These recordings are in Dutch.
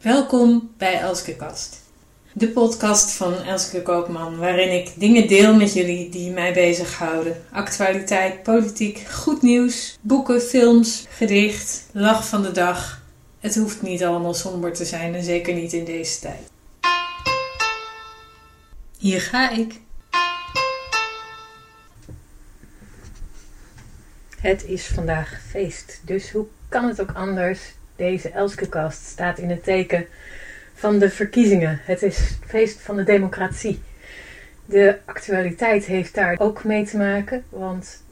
Welkom bij Elske Kast. De podcast van Elske Koopman, waarin ik dingen deel met jullie die mij bezighouden. Actualiteit, politiek, goed nieuws, boeken, films, gedicht, lach van de dag. Het hoeft niet allemaal somber te zijn en zeker niet in deze tijd. Hier ga ik. Het is vandaag feest, dus hoe kan het ook anders? Deze Elskekast staat in het teken van de verkiezingen. Het is feest van de democratie. De actualiteit heeft daar ook mee te maken, want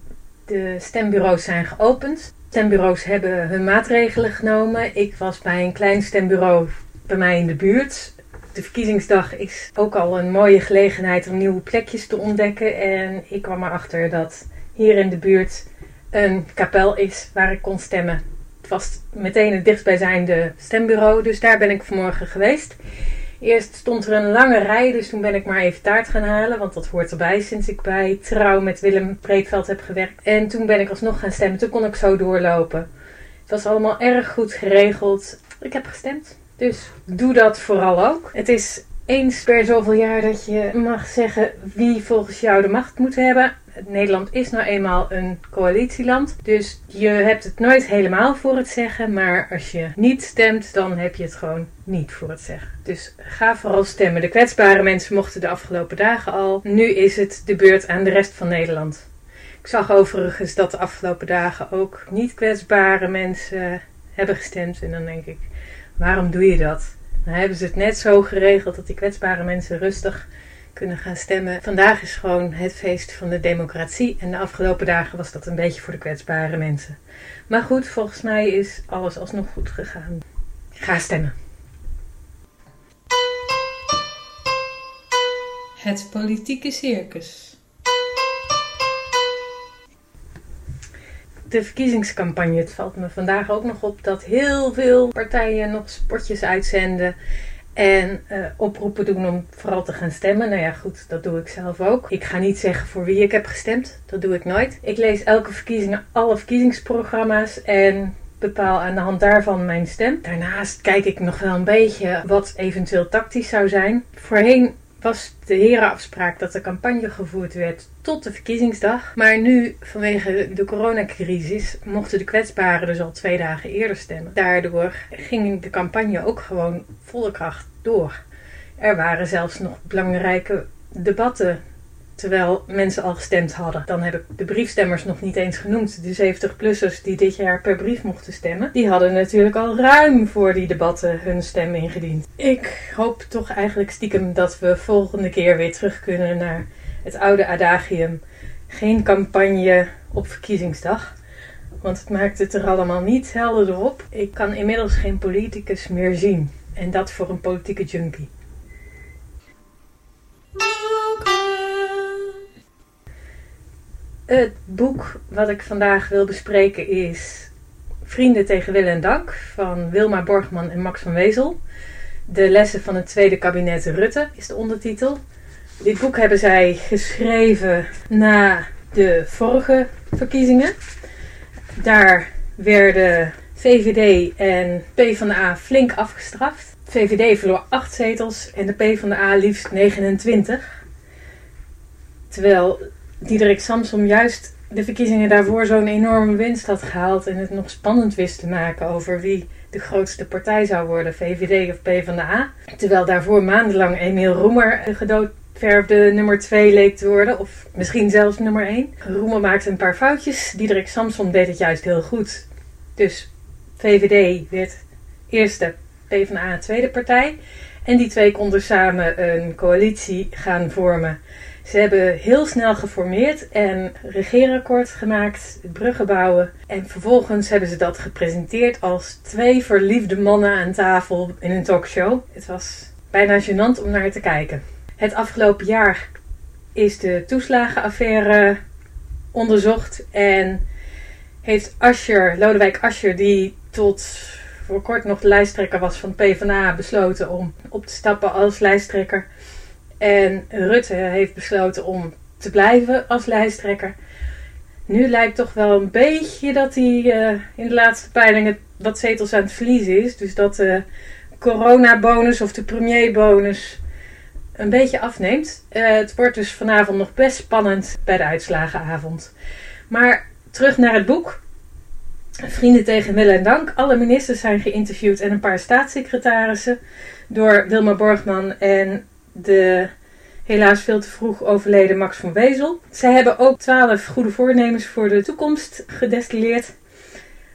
de stembureaus zijn geopend. Stembureaus hebben hun maatregelen genomen. Ik was bij een klein stembureau bij mij in de buurt. De verkiezingsdag is ook al een mooie gelegenheid om nieuwe plekjes te ontdekken. En ik kwam erachter dat hier in de buurt een kapel is waar ik kon stemmen. Het was meteen het dichtstbijzijnde stembureau, dus daar ben ik vanmorgen geweest. Eerst stond er een lange rij, dus toen ben ik maar even taart gaan halen, want dat hoort erbij sinds ik bij Trouw met Willem Breedveld heb gewerkt. En toen ben ik alsnog gaan stemmen, toen kon ik zo doorlopen. Het was allemaal erg goed geregeld. Ik heb gestemd, dus doe dat vooral ook. Het is eens per zoveel jaar dat je mag zeggen wie volgens jou de macht moet hebben. Nederland is nou eenmaal een coalitieland. Dus je hebt het nooit helemaal voor het zeggen. Maar als je niet stemt, dan heb je het gewoon niet voor het zeggen. Dus ga vooral stemmen. De kwetsbare mensen mochten de afgelopen dagen al. Nu is het de beurt aan de rest van Nederland. Ik zag overigens dat de afgelopen dagen ook niet kwetsbare mensen hebben gestemd. En dan denk ik, waarom doe je dat? Dan hebben ze het net zo geregeld dat die kwetsbare mensen rustig kunnen gaan stemmen. Vandaag is gewoon het feest van de democratie. En de afgelopen dagen was dat een beetje voor de kwetsbare mensen. Maar goed, volgens mij is alles alsnog goed gegaan. Ga stemmen. Het politieke circus. De verkiezingscampagne. Het valt me vandaag ook nog op dat heel veel partijen nog spotjes uitzenden en uh, oproepen doen om vooral te gaan stemmen. Nou ja, goed, dat doe ik zelf ook. Ik ga niet zeggen voor wie ik heb gestemd. Dat doe ik nooit. Ik lees elke verkiezingen, alle verkiezingsprogramma's en bepaal aan de hand daarvan mijn stem. Daarnaast kijk ik nog wel een beetje wat eventueel tactisch zou zijn. Voorheen was de herenafspraak dat de campagne gevoerd werd tot de verkiezingsdag. Maar nu, vanwege de coronacrisis, mochten de kwetsbaren dus al twee dagen eerder stemmen. Daardoor ging de campagne ook gewoon volle kracht door. Er waren zelfs nog belangrijke debatten terwijl mensen al gestemd hadden. Dan heb ik de briefstemmers nog niet eens genoemd. De 70-plussers die dit jaar per brief mochten stemmen. Die hadden natuurlijk al ruim voor die debatten hun stem ingediend. Ik hoop toch eigenlijk stiekem dat we volgende keer weer terug kunnen naar het oude adagium. Geen campagne op verkiezingsdag. Want het maakt het er allemaal niet helder op. Ik kan inmiddels geen politicus meer zien. En dat voor een politieke junkie. Het boek wat ik vandaag wil bespreken is Vrienden tegen wil en dank van Wilma Borgman en Max van Wezel. De lessen van het tweede kabinet Rutte is de ondertitel. Dit boek hebben zij geschreven na de vorige verkiezingen. Daar werden VVD en PvdA flink afgestraft. VVD verloor 8 zetels en de PvdA liefst 29. Terwijl Diederik Samsom juist de verkiezingen daarvoor zo'n enorme winst had gehaald en het nog spannend wist te maken over wie de grootste partij zou worden, VVD of PvdA. Terwijl daarvoor maandenlang Emiel Roemer gedoodverfde nummer 2 leek te worden, of misschien zelfs nummer 1. Roemer maakte een paar foutjes, Diederik Samsom deed het juist heel goed. Dus VVD werd eerste, PvdA tweede partij. En die twee konden samen een coalitie gaan vormen ze hebben heel snel geformeerd en regeerakkoord gemaakt, bruggen bouwen. En vervolgens hebben ze dat gepresenteerd als twee verliefde mannen aan tafel in een talkshow. Het was bijna gênant om naar te kijken. Het afgelopen jaar is de toeslagenaffaire onderzocht en heeft Ascher, Lodewijk Ascher, die tot voor kort nog de lijsttrekker was van PvdA, besloten om op te stappen als lijsttrekker. En Rutte heeft besloten om te blijven als lijsttrekker. Nu lijkt toch wel een beetje dat hij uh, in de laatste peilingen wat zetels aan het verliezen is. Dus dat de coronabonus of de premierbonus een beetje afneemt. Uh, het wordt dus vanavond nog best spannend bij de uitslagenavond. Maar terug naar het boek. Vrienden tegen wil en dank. Alle ministers zijn geïnterviewd en een paar staatssecretarissen door Wilma Borgman en de helaas veel te vroeg overleden Max van Wezel. Zij hebben ook twaalf goede voornemens voor de toekomst gedestilleerd.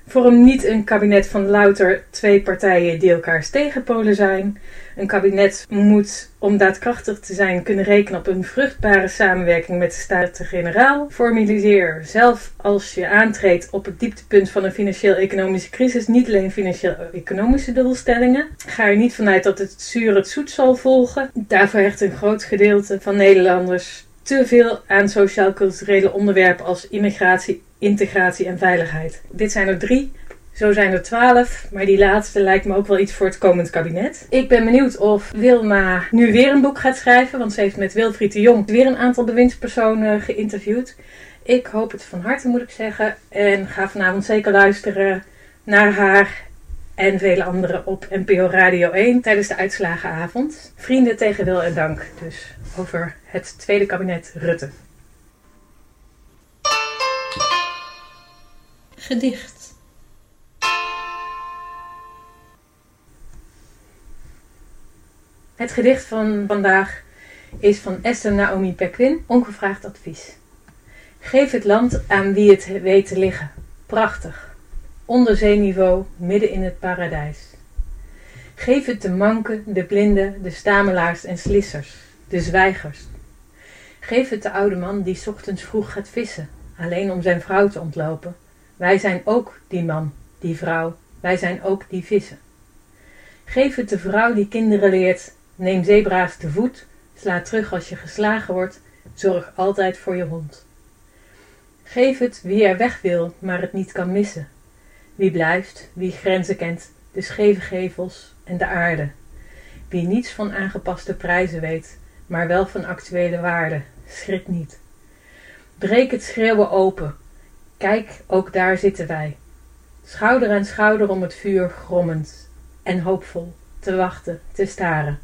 Vorm niet een kabinet van louter twee partijen die elkaars tegenpolen zijn. Een kabinet moet, om daadkrachtig te zijn, kunnen rekenen op een vruchtbare samenwerking met de Staten-Generaal. Formuliseer zelf als je aantreedt op het dieptepunt van een financieel-economische crisis niet alleen financieel-economische doelstellingen. Ga er niet vanuit dat het zuur het zoet zal volgen. Daarvoor hecht een groot gedeelte van Nederlanders te veel aan sociaal-culturele onderwerpen als immigratie, integratie en veiligheid. Dit zijn er drie. Zo zijn er twaalf, maar die laatste lijkt me ook wel iets voor het komend kabinet. Ik ben benieuwd of Wilma nu weer een boek gaat schrijven, want ze heeft met Wilfried de Jong weer een aantal bewindspersonen geïnterviewd. Ik hoop het van harte, moet ik zeggen. En ga vanavond zeker luisteren naar haar en vele anderen op NPO Radio 1 tijdens de uitslagenavond. Vrienden tegen wil en dank dus over het tweede kabinet Rutte. Gedicht. Het gedicht van vandaag is van Esther Naomi Pequin, ongevraagd advies. Geef het land aan wie het weet te liggen. Prachtig. Onderzeeniveau, midden in het paradijs. Geef het de manken, de blinden, de stamelaars en slissers, de zwijgers. Geef het de oude man die ochtends vroeg gaat vissen, alleen om zijn vrouw te ontlopen. Wij zijn ook die man, die vrouw, wij zijn ook die vissen. Geef het de vrouw die kinderen leert, neem zebra's te voet, sla terug als je geslagen wordt, zorg altijd voor je hond. Geef het wie er weg wil, maar het niet kan missen. Wie blijft, wie grenzen kent, de scheve gevels en de aarde. Wie niets van aangepaste prijzen weet, maar wel van actuele waarde, schrik niet. Breek het schreeuwen open. Kijk, ook daar zitten wij. Schouder aan schouder om het vuur grommend en hoopvol, te wachten, te staren.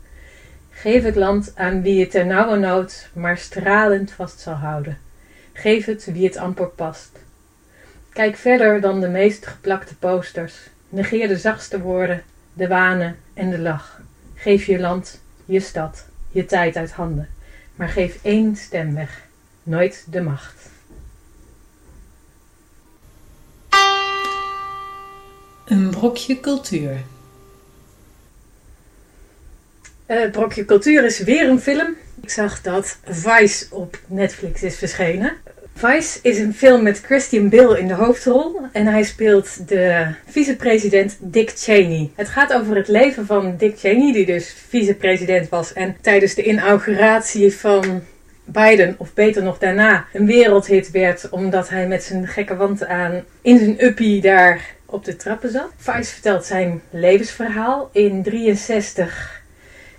Geef het land aan wie het ter nauwe nood maar stralend vast zal houden. Geef het wie het amper past. Kijk verder dan de meest geplakte posters. Negeer de zachtste woorden, de wanen en de lach. Geef je land, je stad, je tijd uit handen. Maar geef één stem weg, nooit de macht. Een brokje cultuur. Uh, brokje cultuur is weer een film. Ik zag dat Vice op Netflix is verschenen. Vice is een film met Christian Bale in de hoofdrol en hij speelt de vicepresident Dick Cheney. Het gaat over het leven van Dick Cheney, die dus vicepresident was en tijdens de inauguratie van Biden, of beter nog daarna, een wereldhit werd omdat hij met zijn gekke wand aan in zijn uppie daar op de trappen zat. Vice vertelt zijn levensverhaal. In 63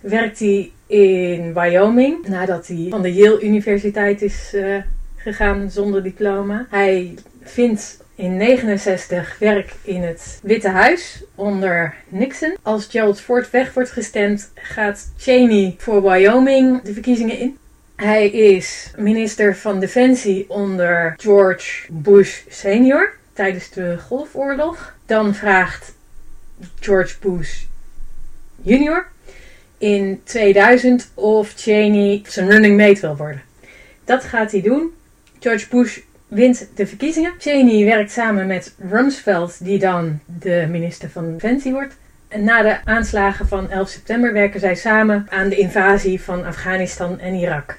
werkt hij in Wyoming nadat hij van de Yale Universiteit is uh, gegaan zonder diploma. Hij vindt in 69 werk in het Witte Huis onder Nixon. Als Gerald Ford weg wordt gestemd, gaat Cheney voor Wyoming de verkiezingen in. Hij is minister van Defensie onder George Bush senior tijdens de Golfoorlog. Dan vraagt George Bush junior in 2000 of Cheney zijn running mate wil worden. Dat gaat hij doen. George Bush wint de verkiezingen. Cheney werkt samen met Rumsfeld, die dan de minister van Defensie wordt. En na de aanslagen van 11 september werken zij samen aan de invasie van Afghanistan en Irak.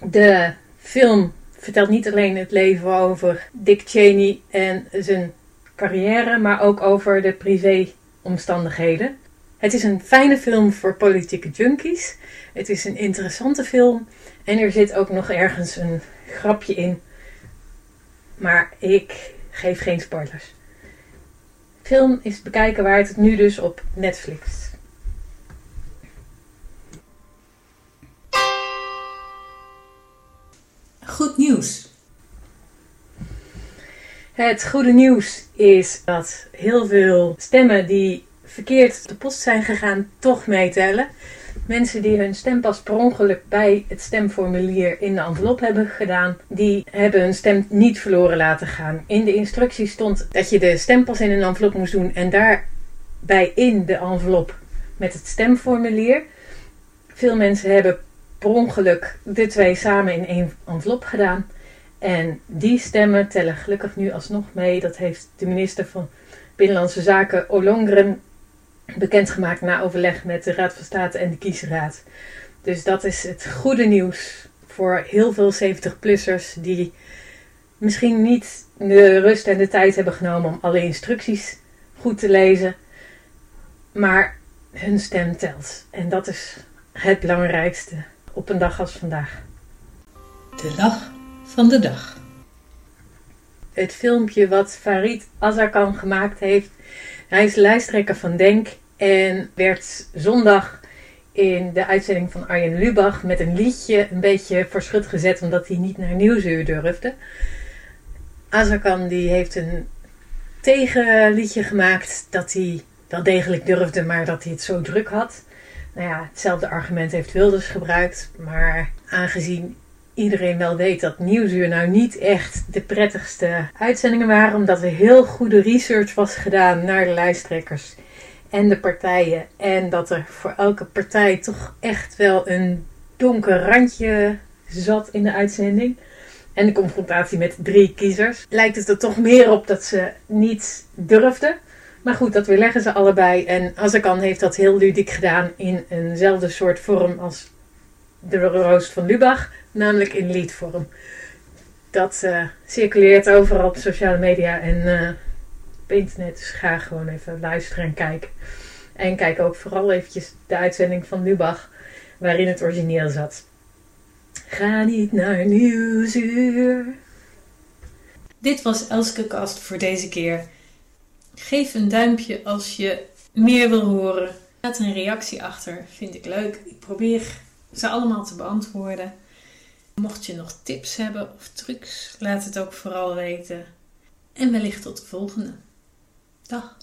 De film vertelt niet alleen het leven over Dick Cheney en zijn carrière, maar ook over de privéomstandigheden. Het is een fijne film voor politieke junkies. Het is een interessante film en er zit ook nog ergens een grapje in. Maar ik geef geen spoilers. Film is bekijken waar het nu dus op Netflix. Goed nieuws. Het goede nieuws is dat heel veel stemmen die verkeerd de post zijn gegaan, toch meetellen. Mensen die hun stempas per ongeluk bij het stemformulier in de envelop hebben gedaan, die hebben hun stem niet verloren laten gaan. In de instructie stond dat je de stempas in een envelop moest doen en daarbij in de envelop met het stemformulier. Veel mensen hebben per ongeluk de twee samen in één envelop gedaan. En die stemmen tellen gelukkig nu alsnog mee. Dat heeft de minister van Binnenlandse Zaken Olongren bekendgemaakt na overleg met de Raad van State en de Kiesraad. Dus dat is het goede nieuws voor heel veel 70-plussers die misschien niet de rust en de tijd hebben genomen om alle instructies goed te lezen. Maar hun stem telt. En dat is het belangrijkste op een dag als vandaag. De lach van de dag. Het filmpje wat Farid Azarkan gemaakt heeft. Hij is lijsttrekker van Denk en werd zondag in de uitzending van Arjen Lubach met een liedje een beetje verschut gezet omdat hij niet naar Nieuwsuur durfde. Azarkan die heeft een tegenliedje gemaakt dat hij wel degelijk durfde, maar dat hij het zo druk had. Nou ja, hetzelfde argument heeft Wilders gebruikt, maar aangezien iedereen wel weet dat Nieuwsuur nou niet echt de prettigste uitzendingen waren, omdat er heel goede research was gedaan naar de lijsttrekkers en de partijen. En dat er voor elke partij toch echt wel een donker randje zat in de uitzending. En de confrontatie met drie kiezers. Lijkt het er toch meer op dat ze niet durfden. Maar goed, dat weerleggen ze allebei. En Azarkan heeft dat heel ludiek gedaan in eenzelfde soort vorm als de Roost van Lubach. Namelijk in liedvorm. Dat uh, circuleert overal op sociale media en uh, op internet. Dus ga gewoon even luisteren en kijken. En kijk ook vooral eventjes de uitzending van Lubach, waarin het origineel zat. Ga niet naar Nieuwsuur. Dit was Elske Kast voor deze keer. Geef een duimpje als je meer wil horen. Laat een reactie achter, vind ik leuk. Ik probeer ze allemaal te beantwoorden. Mocht je nog tips hebben of trucs, laat het ook vooral weten. En wellicht tot de volgende. Dag.